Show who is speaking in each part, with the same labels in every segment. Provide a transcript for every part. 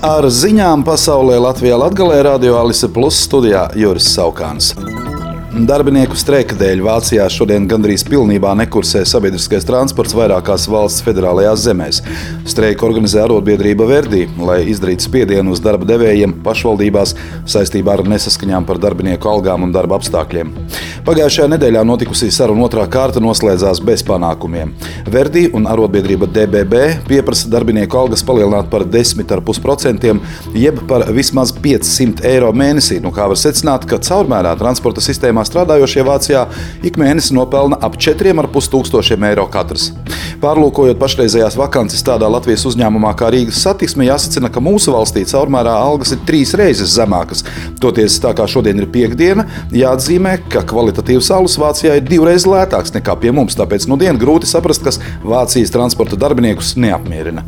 Speaker 1: Ar ziņām pasaulē Latvijā Latvijā radio Alise Plus studijā Juris Saukāns. Darbinieku streika dēļ Vācijā šodien gandrīz pilnībā nekursē sabiedriskais transports vairākās valsts federālajās zemēs. Streiku organizē arotbiedrība Verdi, lai izdarītu spiedienu uz darba devējiem pašvaldībās saistībā ar nesaskaņām par darbinieku algām un darba apstākļiem. Pagājušajā nedēļā notikusī saruna otrā kārta noslēdzās bez panākumiem. Verdi un arotbiedrība DBB pieprasa darbinieku algas palielināt par 10,5%, jeb par vismaz 500 eiro mēnesī. Nu, kā var secināt, ka caurmērā transporta sistēmā strādājošie Vācijā ik mēnesi nopelna ap 4,5 tūkstošiem eiro katrs. Pārlūkojot pašreizējās vakances tādā Latvijas uzņēmumā kā Rīgas satiksme, jāsacina, ka mūsu valstī caurmērā algas ir trīs reizes zemākas. Toties tā kā šodien ir piekdiena, jāatzīmē, ka kvalitatīvs alus Vācijā ir divreiz lētāks nekā pie mums, tāpēc nu dienu grūti saprast, kas Vācijas transporta darbiniekus neapmierina.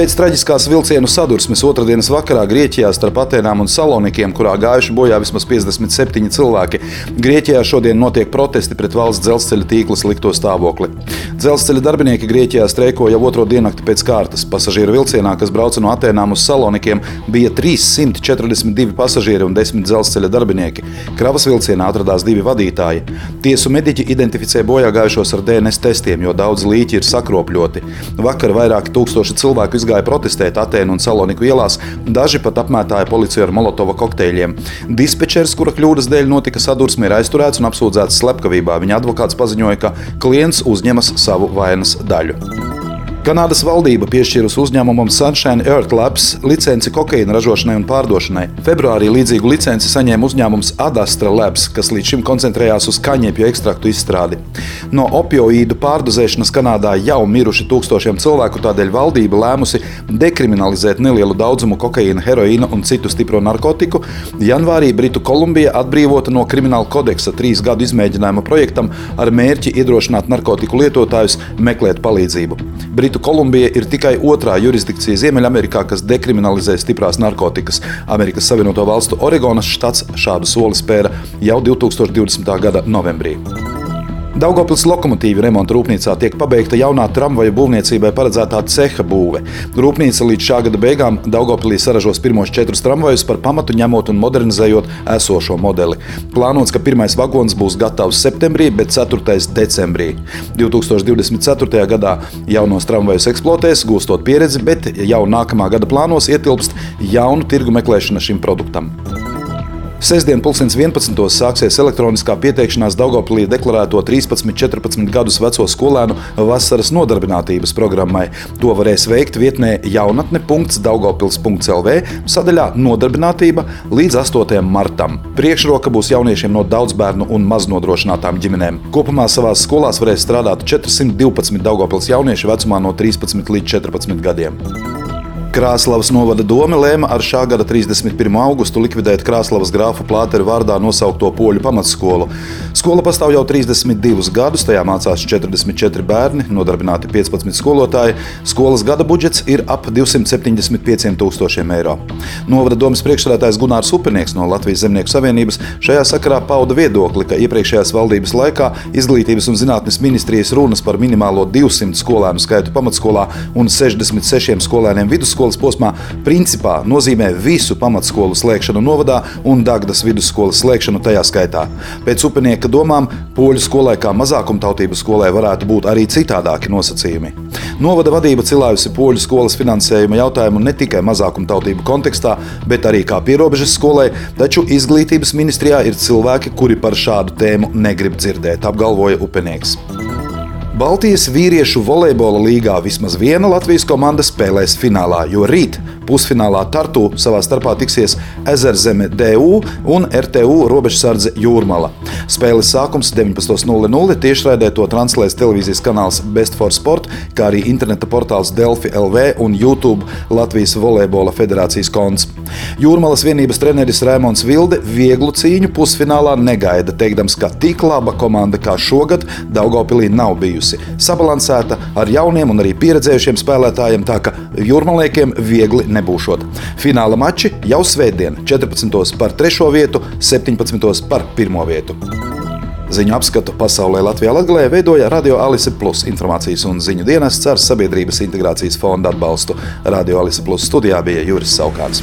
Speaker 1: Pēc traģiskās vilcienu sadursmes otrdienas vakarā Grieķijā starp Atenām un Salonikiem, kurā gājuši bojā vismaz 57 cilvēki, Grieķijā šodien notiek protesti pret valsts dzelzceļa tīkla slikto stāvokli. Dzelzceļa darbinieki Grieķijā streiko jau otro diennakti pēc kārtas. Pasažieru vilcienā, kas brauca no Atenām uz Salonikiem, bija 342 pasažieri un 10 dzelzceļa darbinieki. Kravas vilcienā atradās divi vadītāji. Tiesu mediķi identificē bojā gājušos ar DNS testiem, jo daudz līķi ir sakropļoti. Vakar vairāki tūkstoši cilvēku izgāja protestēt Atēnu un Saloniku ielās, daži pat apmētāja policiju ar molotova kokteļiem. Dispečers, kura kļūdas dēļ notika sadursme, ir aizturēts un apsūdzēts slepkavībā. Viņa advokāts paziņoja, ka klients uzņemas savu vainas daļu. Kanādas valdība piešķīrusi uzņēmumam Sunshine Earth Labs licenci kokaīna ražošanai un pārdošanai. Februārī līdzīgu licenci saņēma uzņēmums Adastra Labs, kas līdz šim koncentrējās uz kaņepju ekstraktu izstrādi. No opioīdu pārdozēšanas Kanādā jau miruši tūkstošiem cilvēku, tādēļ valdība lēmusi dekriminalizēt nelielu daudzumu kokaīna, heroīna un citu stipro narkotiku. Janvārī Britu Kolumbija atbrīvota no krimināla kodeksa trīs gadu izmēģinājuma projektam ar mērķi iedrošināt narkotiku lietotājus meklēt palīdzību. Britu Kolumbija ir tikai otrā jurisdikcija Ziemeļamerikā, kas dekriminalizē stiprās narkotikas. Amerikas Savienoto Valstu Oregonas štats šādu soli spēra jau 2020. gada novembrī. Daugopils lokomotīvu remonta rūpnīcā tiek pabeigta jaunā tramvaju būvniecībai paredzētā ceha būve. Rūpnīca līdz šā gada beigām Daugopilī saražos pirmos četrus tramvajus par pamatu ņemot un modernizējot esošo modeli. Plānots, ka pirmais vagons būs gatavs septembrī, bet ceturtais decembrī. 2024. gadā jaunos tramvajus eksploatēs, gūstot pieredzi, bet jau nākamā gada plānos ietilpst jaunu tirgu meklēšana šim produktam. Sestdien, 2011. sāksies elektroniskā pieteikšanās Daugopilī deklarēto 13-14 gadus veco skolēnu vasaras nodarbinātības programmai. To varēs veikt vietnē jaunatne.daugopils.lv sadaļā Nodarbinātība līdz 8. martam. Priekšroka būs jauniešiem no daudzbērnu un maznodrošinātām ģimenēm. Kopumā savās skolās varēs strādāt 412 Daugopils jaunieši vecumā no 13 līdz 14 gadiem. Krāslavas novada doma lēma ar šā gada 31. augustu likvidēt Krāslavas grāfa Plāteru vārdā nosaukto poļu pamatskolu. Skola pastāv jau 32 gadus, tajā mācās 44 bērni, nodarbināti 15 skolotāji. Skolas gada budžets ir ap 275 tūkstošiem eiro. Novada domas priekšsēdētājs Gunārs Upenieks no Latvijas Zemnieku savienības šajā sakarā pauda viedokli, ka iepriekšējās valdības laikā izglītības un zinātnes ministrijas runas par minimālo 200 skolēnu skaitu pamatskolā un 66 skolēniem vidusskolas vidusskolas posmā principā nozīmē visu pamatskolu slēgšanu novadā un Dagdas vidusskolas slēgšanu tajā skaitā. Pēc upenieka domām, poļu skolai kā mazākumtautību skolai varētu būt arī citādāki nosacījumi. Novada vadība cilājusi poļu skolas finansējuma jautājumu ne tikai mazākumtautību kontekstā, bet arī kā pierobežas skolai, taču izglītības ministrijā ir cilvēki, kuri par šādu tēmu negrib dzirdēt, apgalvoja upenieks. Baltijas vīriešu volejbola līgā vismaz viena Latvijas komanda spēlēs finālā, jo rīt pusfinālā Tartu savā starpā tiksies Ezerzeme DU un RTU robežsardze Jūrmala. Spēles sākums 19.00 tiešraidē to translēs televīzijas kanāls Best for Sport, kā arī interneta portāls Delfi LV un YouTube Latvijas volejbola federācijas konts. Jūrmalas vienības treneris Rēmons Vilde vieglu cīņu pusfinālā negaida, teikdams, ka tik laba komanda kā šogad Daugopilī nav bijusi sabalansēta ar jauniem un arī pieredzējušiem spēlētājiem, tā ka jūrmaliekiem viegli nebūšot. Fināla mači jau svētdien, 14. par 3. vietu, 17. par 1. vietu. Ziņu apskatu pasaulē Latvijā Latvijā veidoja Radio Alise Plus informācijas un ziņu dienests ar Sabiedrības integrācijas fonda atbalstu. Radio Alise Plus studijā bija Juris Saukāns.